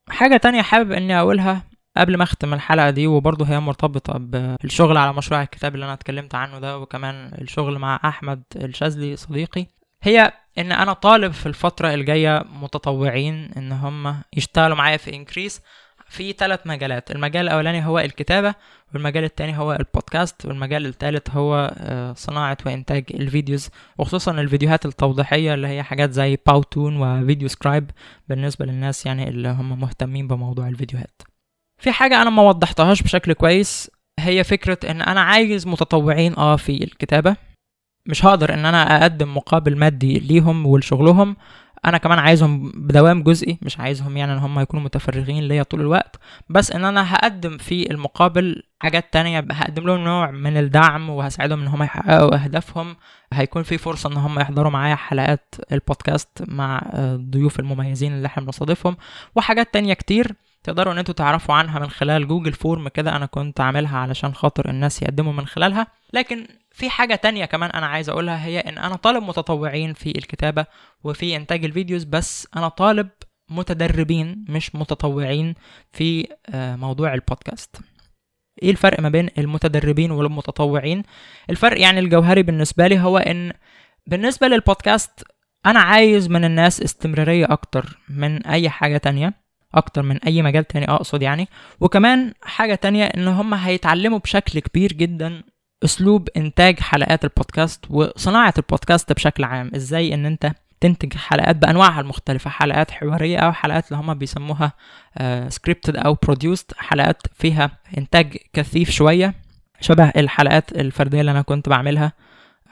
حاجة تانية حابب إني أقولها قبل ما أختم الحلقة دي وبرضه هي مرتبطة بالشغل على مشروع الكتاب اللي أنا اتكلمت عنه ده وكمان الشغل مع أحمد الشاذلي صديقي. هي إن أنا طالب في الفترة الجاية متطوعين إن هم يشتغلوا معايا في إنكريس في ثلاث مجالات. المجال الأولاني هو الكتابة والمجال التاني هو البودكاست والمجال الثالث هو آه، صناعة وإنتاج ال videos وخصوصا الفيديوهات التوضيحية اللي هي حاجات زي PowToon و VideoScribe بالنسبة للناس يعني اللي هم مهتمين بموضوع الفيديوهات. في حاجة أنا ما وضحتهاش بشكل كويس هي فكرة إن أنا عايز متطوعين آه في الكتابة. مش هقدر إن أنا أقدم مقابل مادي ليهم ولشغلهم. أنا كمان عايزهم بدوام جزئي مش عايزهم يعني إن هم يكونوا متفرغين ليا طول الوقت. بس إن أنا هقدم في المقابل حاجات تانية هقدم لهم نوع من الدعم وهساعدهم إن هم يحققوا أهدافهم. هيكون في فرصة إن هم يحضروا معايا حلقات البودكاست مع آه، الضيوف المميزين اللي إحنا بنستضيفهم وحاجات تانية كتير. تقدروا ان أنتوا تعرفوا عنها من خلال Google Form كده أنا كنت عاملها علشان خاطر الناس يقدموا من خلالها. لكن في حاجة تانية كمان أنا عايز اقولها هي ان أنا طالب متطوعين في الكتابة وفي انتاج الفيديوز بس أنا طالب متدربين مش متطوعين في آه، موضوع البودكاست. إيه الفرق ما بين المتدربين والمتطوعين؟ الفرق يعني الجوهري بالنسبة لي هو ان بالنسبة للبودكاست أنا عايز من الناس استمرارية أكتر من اي حاجة تانية. أكتر من أي مجال تاني أقصد يعني. وكمان حاجة تانية إن هم هيتعلموا بشكل كبير جدا أسلوب إنتاج حلقات البودكاست وصناعة البودكاست بشكل عام. إزاي إن أنت تنتج حلقات بأنواعها المختلفة حلقات حوارية أو حلقات اللي هم بيسموها scripted أو produced حلقات فيها إنتاج كثيف شوية شبه الحلقات الفردية اللي أنا كنت بعملها.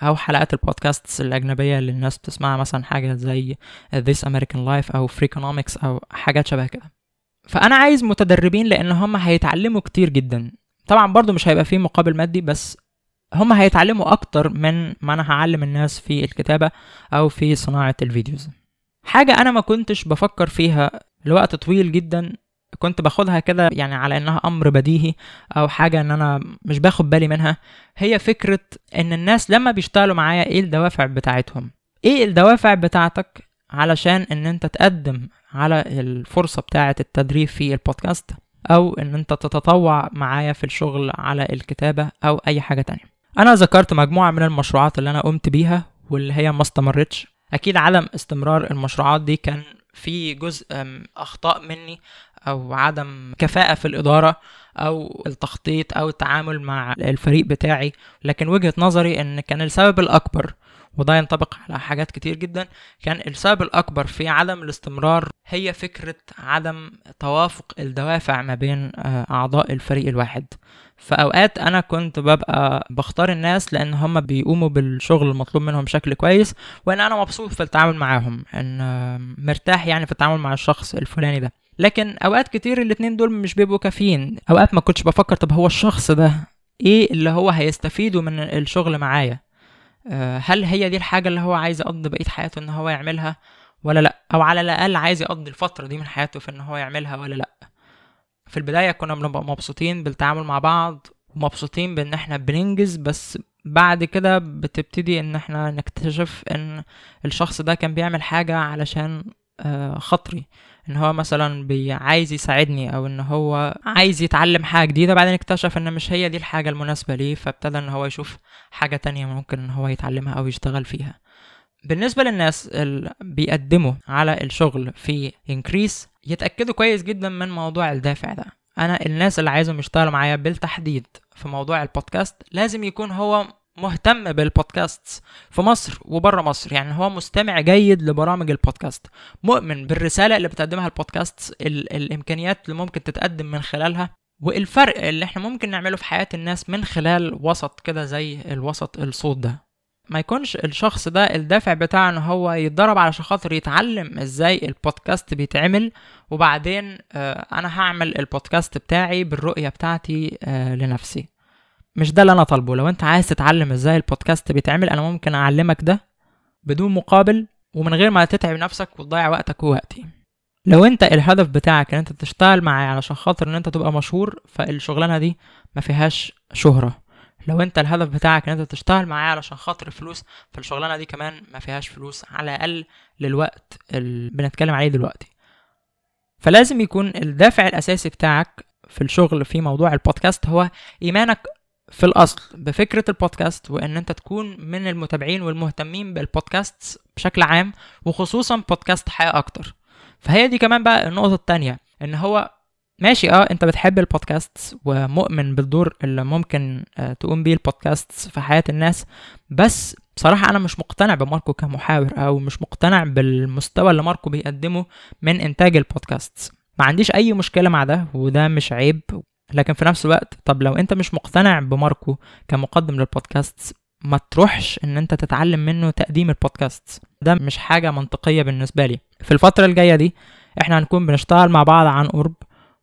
أو حلقات البودكاست الأجنبية اللي الناس بتسمعها مثلا حاجة زي This American Life أو Freakonomics أو حاجات شبه كده. فأنا عايز متدربين لأن هم هيتعلموا كتير جدا. طبعا برضو مش هيبقى فيه مقابل مادي بس هم هيتعلموا أكتر من ما أنا هعلم الناس في الكتابة أو في صناعة الفيديوز. حاجة أنا ما كنتش بفكر فيها لوقت طويل جدا كنت باخدها كده يعني على إنها أمر بديهي أو حاجة إن أنا مش باخد بالي منها. هي فكرة إن الناس لما بيشتغلوا معايا إيه الدوافع بتاعتهم؟ إيه الدوافع بتاعتك علشان إن أنت تقدم على الفرصة بتاعة التدريب في البودكاست أو إن أنت تتطوع معايا في الشغل على الكتابة أو أي حاجة تانية؟ أنا ذكرت مجموعة من المشروعات اللي أنا قمت بيها واللي هي ما استمرتش. أكيد عدم استمرار المشروعات دي كان في جزء أخطاء مني أو عدم كفاءة في الإدارة أو التخطيط أو التعامل مع الفريق بتاعي. لكن وجهة نظري إن كان السبب الأكبر وده ينطبق على حاجات كتير جدا كان السبب الأكبر في عدم الاستمرار هي فكرة عدم توافق الدوافع ما بين آه، أعضاء الفريق الواحد. في أوقات أنا كنت ببقى بختار الناس لأن هم بيقوموا بالشغل المطلوب منهم بشكل كويس وإن أنا مبسوط في التعامل معاهم إن آه، مرتاح يعني في التعامل مع الشخص الفلاني ده. لكن أوقات كتير الاتنين دول مش بيبقوا كافيين. أوقات ما كنتش بفكر طب هو الشخص ده إيه اللي هو هيستفيده من الشغل معايا؟ آه، هل هي دي الحاجة اللي هو عايز يقضي بقية حياته إن هو يعملها ولا لأ؟ أو على الأقل عايز يقضي الفترة دي من حياته في إن هو يعملها ولا لأ؟ في البداية كنا بنبقى مبسوطين بالتعامل مع بعض ومبسوطين بإن إحنا بننجز بس بعد كده بتبتدي إن إحنا نكتشف إن الشخص ده كان بيعمل حاجة علشان آه، خاطري. إن هو مثلا عايز يساعدني أو إن هو عايز يتعلم حاجة جديدة بعدين اكتشف إن مش هي دي الحاجة المناسبة ليه فابتدى إن هو يشوف حاجة تانية ممكن إن هو يتعلمها أو يشتغل فيها. بالنسبة للناس اللي بيقدموا على الشغل في انكريس يتأكدوا كويس جدا من موضوع الدافع ده. أنا الناس اللي عايزهم يشتغلوا معايا بالتحديد في موضوع البودكاست لازم يكون هو مهتم بالبودكاست في مصر وبره مصر. يعني هو مستمع جيد لبرامج البودكاست. مؤمن بالرسالة اللي بتقدمها البودكاست ال- الإمكانيات اللي ممكن تتقدم من خلالها والفرق اللي إحنا ممكن نعمله في حياة الناس من خلال وسط كده زي الوسط الصوت ده. ما يكونش الشخص ده الدافع بتاعه إن هو يتدرب علشان خاطر يتعلم إزاي البودكاست بيتعمل وبعدين آه، أنا هعمل البودكاست بتاعي بالرؤية بتاعتي آه، لنفسي. مش ده اللي أنا طالبه. لو أنت عايز تتعلم إزاي البودكاست بيتعمل أنا ممكن أعلمك ده بدون مقابل ومن غير ما تتعب نفسك وتضيع وقتك ووقتي. لو أنت الهدف بتاعك إن أنت تشتغل معايا علشان خاطر إن أنت تبقى مشهور فالشغلانة دي ما فيهاش شهرة. لو أنت الهدف بتاعك إن أنت تشتغل معايا علشان خاطر فلوس فالشغلانة دي كمان ما فيهاش فلوس على الأقل للوقت اللي بنتكلم عليه دلوقتي. فلازم يكون الدافع الأساسي بتاعك في الشغل في موضوع البودكاست هو إيمانك في الأصل بفكرة البودكاست وإن أنت تكون من المتابعين والمهتمين بالبودكاست بشكل عام وخصوصا بودكاست حياة أكتر. فهي دي كمان بقى النقطة التانية إن هو ماشي آه أنت بتحب البودكاست ومؤمن بالدور اللي ممكن آه، تقوم بيه البودكاست في حياة الناس بس بصراحة أنا مش مقتنع بماركو كمحاور أو مش مقتنع بالمستوى اللي ماركو بيقدمه من إنتاج البودكاست. ما عنديش أي مشكلة مع ده وده مش عيب. لكن في نفس الوقت طب لو أنت مش مقتنع بماركو كمقدم للبودكاست ما تروحش إن أنت تتعلم منه تقديم البودكاست ده مش حاجة منطقية بالنسبة لي. في الفترة الجاية دي إحنا هنكون بنشتغل مع بعض عن قرب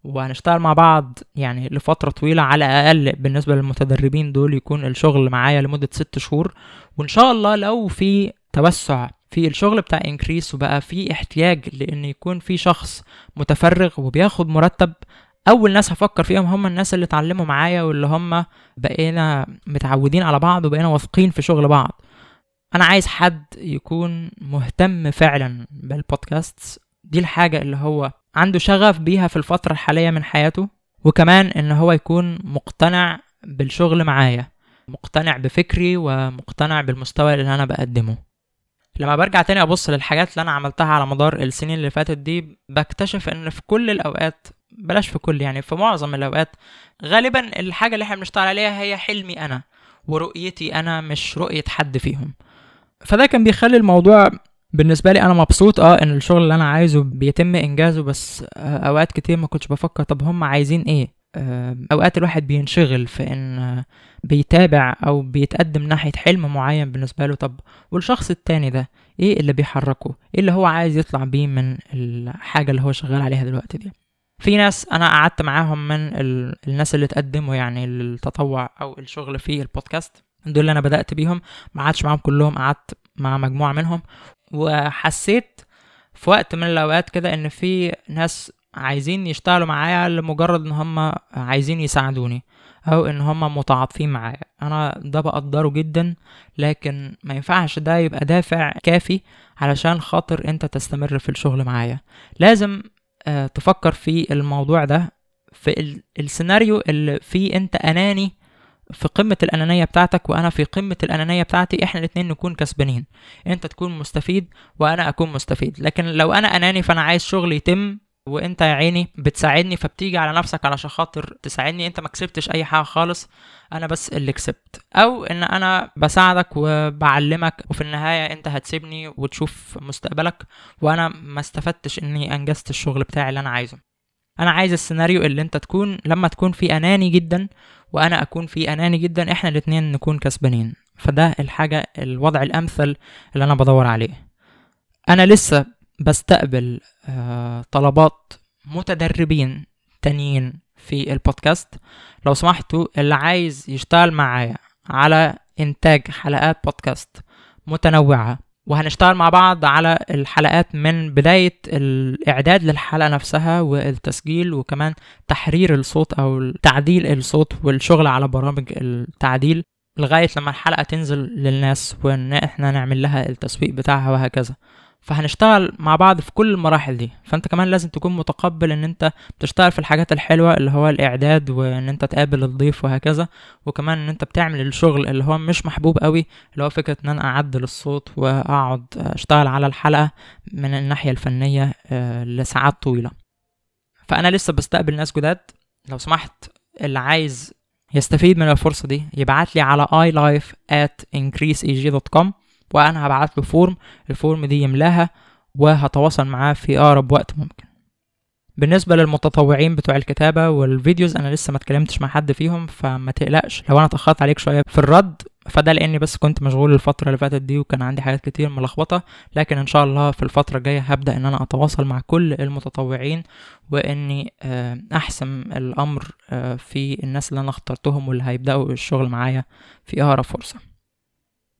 وهنشتغل مع بعض يعني لفترة طويلة على الأقل بالنسبة للمتدربين دول يكون الشغل معايا لمدة ست شهور. وإن شاء الله لو في توسع في الشغل بتاع انكريس وبقى في احتياج لأن يكون في شخص متفرغ وبياخد مرتب أول ناس هفكر فيهم هم الناس اللي اتعلموا معايا واللي هم بقينا متعودين على بعض وبقينا واثقين في شغل بعض. أنا عايز حد يكون مهتم فعلا بالبودكاست دي الحاجة اللي هو عنده شغف بيها في الفترة الحالية من حياته وكمان إن هو يكون مقتنع بالشغل معايا مقتنع بفكري ومقتنع بالمستوى اللي أنا بقدمه. لما برجع تاني أبص للحاجات اللي أنا عملتها على مدار السنين اللي فاتت دي بكتشف إن في كل الأوقات بلاش في كل يعني في معظم الأوقات غالبا الحاجة اللي إحنا بنشتغل عليها هي حلمي أنا ورؤيتي أنا مش رؤية حد فيهم. فده كان بيخلي الموضوع بالنسبة لي أنا مبسوط آه إن الشغل اللي أنا عايزه بيتم إنجازه بس آه، أوقات كتير ما كنتش بفكر طب هم عايزين إيه؟ آه، أوقات الواحد بينشغل في إن بيتابع أو بيتقدم ناحية حلم معين بالنسبة له طب والشخص التاني ده إيه اللي بيحركه؟ إيه اللي هو عايز يطلع بيه من الحاجة اللي هو شغال عليها دلوقتي دي؟ في ناس أنا قعدت معاهم من ال... الناس اللي تقدموا يعني التطوع أو الشغل في البودكاست. دول اللي أنا بدأت بيهم. ما قعدتش معاهم كلهم قعدت مع مجموعة منهم. وحسيت في وقت من الأوقات كده إن في ناس عايزين يشتغلوا معايا لمجرد إن هم عايزين يساعدوني أو إن هم متعاطفين معايا. أنا ده بقدره جدا لكن ما ينفعش ده يبقى دافع كافي علشان خاطر أنت تستمر في الشغل معايا. لازم تفكر في الموضوع ده في ال- السيناريو اللي فيه أنت أناني في قمة الأنانية بتاعتك وأنا في قمة الأنانية بتاعتي إحنا الاتنين نكون كسبانين. أنت تكون مستفيد وأنا أكون مستفيد. لكن لو أنا أناني فأنا عايز شغلي يتم وانت يا عيني بتساعدني فبتيجي على نفسك علشان خاطر تساعدني. انت ما كسبتش اي حاجة خالص أنا بس اللي كسبت. أو ان أنا بساعدك وبعلمك وفي النهاية انت هتسيبني وتشوف مستقبلك. وأنا ما استفدتش اني انجزت الشغل بتاعي اللي أنا عايزه. أنا عايز السيناريو اللي انت تكون لما تكون في اناني جدا وأنا اكون في اناني جدا إحنا الاتنين نكون كسبانين. فده الحاجة الوضع الامثل اللي أنا بدور عليه. أنا لسه بستقبل آه، طلبات متدربين تانيين في البودكاست. لو سمحتوا اللي عايز يشتغل معايا على إنتاج حلقات بودكاست متنوعة وهنشتغل مع بعض على الحلقات من بداية الإعداد للحلقة نفسها والتسجيل وكمان تحرير الصوت أو تعديل الصوت والشغل على برامج التعديل لغاية لما الحلقة تنزل للناس وإن إحنا نعمل لها التسويق بتاعها وهكذا. فهنشتغل مع بعض في كل المراحل دي. فأنت كمان لازم تكون متقبل إن أنت بتشتغل في الحاجات الحلوة اللي هو الإعداد وإن أنت تقابل الضيف وهكذا وكمان إن أنت بتعمل الشغل اللي هو مش محبوب قوي اللي هو فكرة إن أنا أعدل الصوت وأقعد أشتغل على الحلقة من الناحية الفنية آه، لساعات طويلة. فأنا لسه بستقبل ناس جداد لو سمحت اللي عايز يستفيد من الفرصة دي يبعت لي على iLife at وأنا هبعت له form ال form دي يملاها وهتواصل معاه في أقرب وقت ممكن. بالنسبة للمتطوعين بتوع الكتابة وال videos أنا لسه ما اتكلمتش مع حد فيهم فما تقلقش. لو أنا اتأخرت عليك شوية في الرد فده لأني بس كنت مشغول الفترة اللي فاتت دي وكان عندي حاجات كتير ملخبطة لكن إن شاء الله في الفترة الجاية هبدأ إن أنا أتواصل مع كل المتطوعين وإني آه، أحسم الأمر آه، في الناس اللي أنا اخترتهم واللي هيبدأوا الشغل معايا في أقرب فرصة.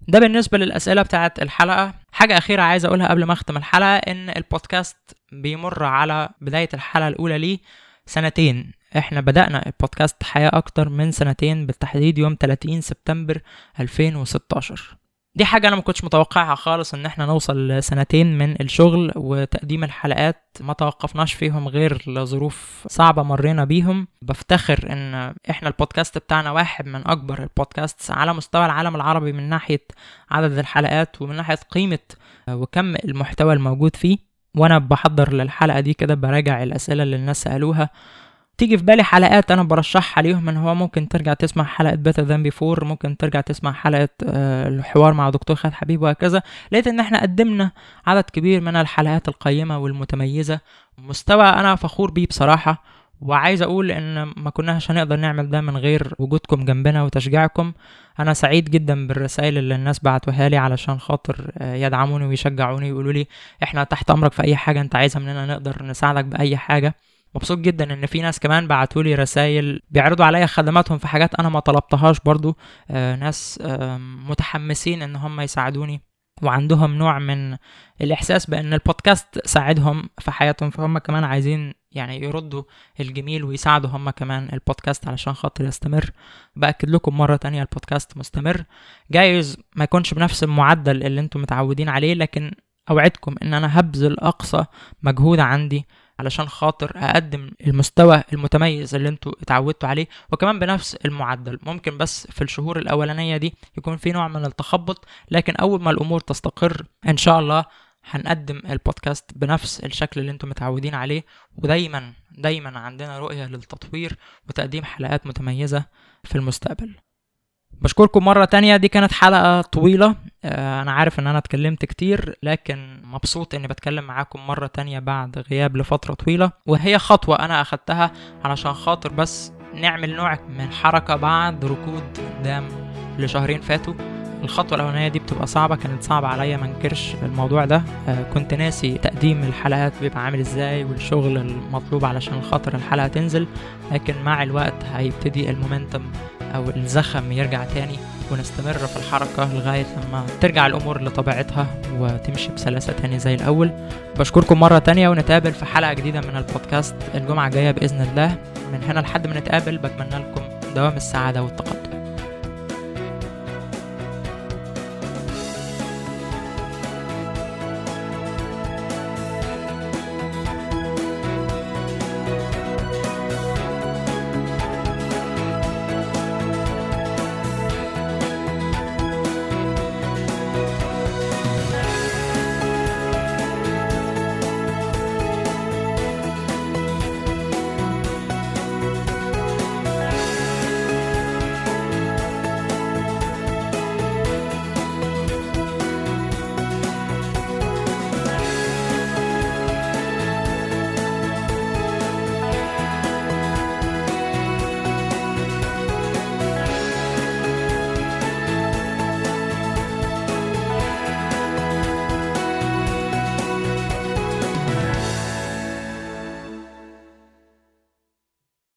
ده بالنسبة للأسئلة بتاعت الحلقة. حاجة أخيرة عايز أقولها قبل ما أختم الحلقة إن البودكاست بيمر على بداية الحلقة الأولى ليه سنتين. إحنا بدأنا البودكاست حياة أكتر من سنتين بالتحديد يوم 30 سبتمبر 2016 دي حاجة أنا ما كنتش متوقعها خالص إن إحنا نوصل لسنتين من الشغل وتقديم الحلقات ما توقفناش فيهم غير لظروف صعبة مرينا بيهم. بفتخر إن إحنا البودكاست بتاعنا واحد من أكبر البودكاست على مستوى العالم العربي من ناحية عدد الحلقات ومن ناحية قيمة وكم المحتوى الموجود فيه. وأنا بحضر للحلقة دي كده براجع الأسئلة اللي الناس سألوها. تيجي في بالي حلقات أنا برشحها ليهم إن هو ممكن ترجع تسمع حلقة Better Than Before ممكن ترجع تسمع حلقة آه، الحوار مع دكتور خالد حبيب وهكذا. لقيت إن إحنا قدمنا عدد كبير من الحلقات القيمة والمتميزة. مستوى أنا فخور بيه بصراحة. وعايز أقول إن ما كناش هنقدر نعمل ده من غير وجودكم جنبنا وتشجيعكم. أنا سعيد جدا بالرسائل اللي الناس بعتوها لي علشان خاطر آه، يدعموني ويشجعوني ويقولوا لي إحنا تحت أمرك في أي حاجة أنت عايزها مننا نقدر نساعدك بأي حاجة. مبسوط جدا إن في ناس كمان بعتوا لي رسائل بيعرضوا عليا خدماتهم في حاجات أنا ما طلبتهاش برضو. آه ناس آه متحمسين إن هم يساعدوني وعندهم نوع من الإحساس بإن البودكاست ساعدهم في حياتهم. فهم كمان عايزين يعني يردوا الجميل ويساعدوا هم كمان البودكاست علشان خاطر يستمر. بأكد لكم مرة تانية البودكاست مستمر. جايز ما يكونش بنفس المعدل اللي أنتم متعودين عليه لكن أوعدكم إن أنا هبذل أقصى مجهود عندي علشان خاطر أقدم المستوى المتميز اللي أنتوا اتعودتوا عليه وكمان بنفس المعدل. ممكن بس في الشهور الأولانية دي يكون في نوع من التخبط لكن أول ما الأمور تستقر إن شاء الله هنقدم البودكاست بنفس الشكل اللي أنتم متعودين عليه. ودايما دايما عندنا رؤية للتطوير وتقديم حلقات متميزة في المستقبل. بشكركم مرة تانية. دي كانت حلقة طويلة. آه، أنا عارف إن أنا اتكلمت كتير لكن مبسوط إني بتكلم معاكم مرة تانية بعد غياب لفترة طويلة. وهي خطوة أنا أخدتها علشان خاطر بس نعمل نوع من حركة بعد ركود قدام لشهرين فاتوا. الخطوة الأولانية دي بتبقى صعبة كانت صعبة عليا ما انكرش الموضوع ده. آه كنت ناسي تقديم الحلقات بيبقى عامل إزاي والشغل المطلوب علشان خاطر الحلقة تنزل لكن مع الوقت هيبتدي المومنتم أو الزخم يرجع تاني. ونستمر في الحركة لغاية لما ترجع الأمور لطبيعتها وتمشي بسلاسة تاني زي الأول. بشكركم مرة تانية ونتقابل في حلقة جديدة من البودكاست الجمعة الجاية بإذن الله. من هنا لحد ما نتقابل بتمنى لكم دوام السعادة والتقدم.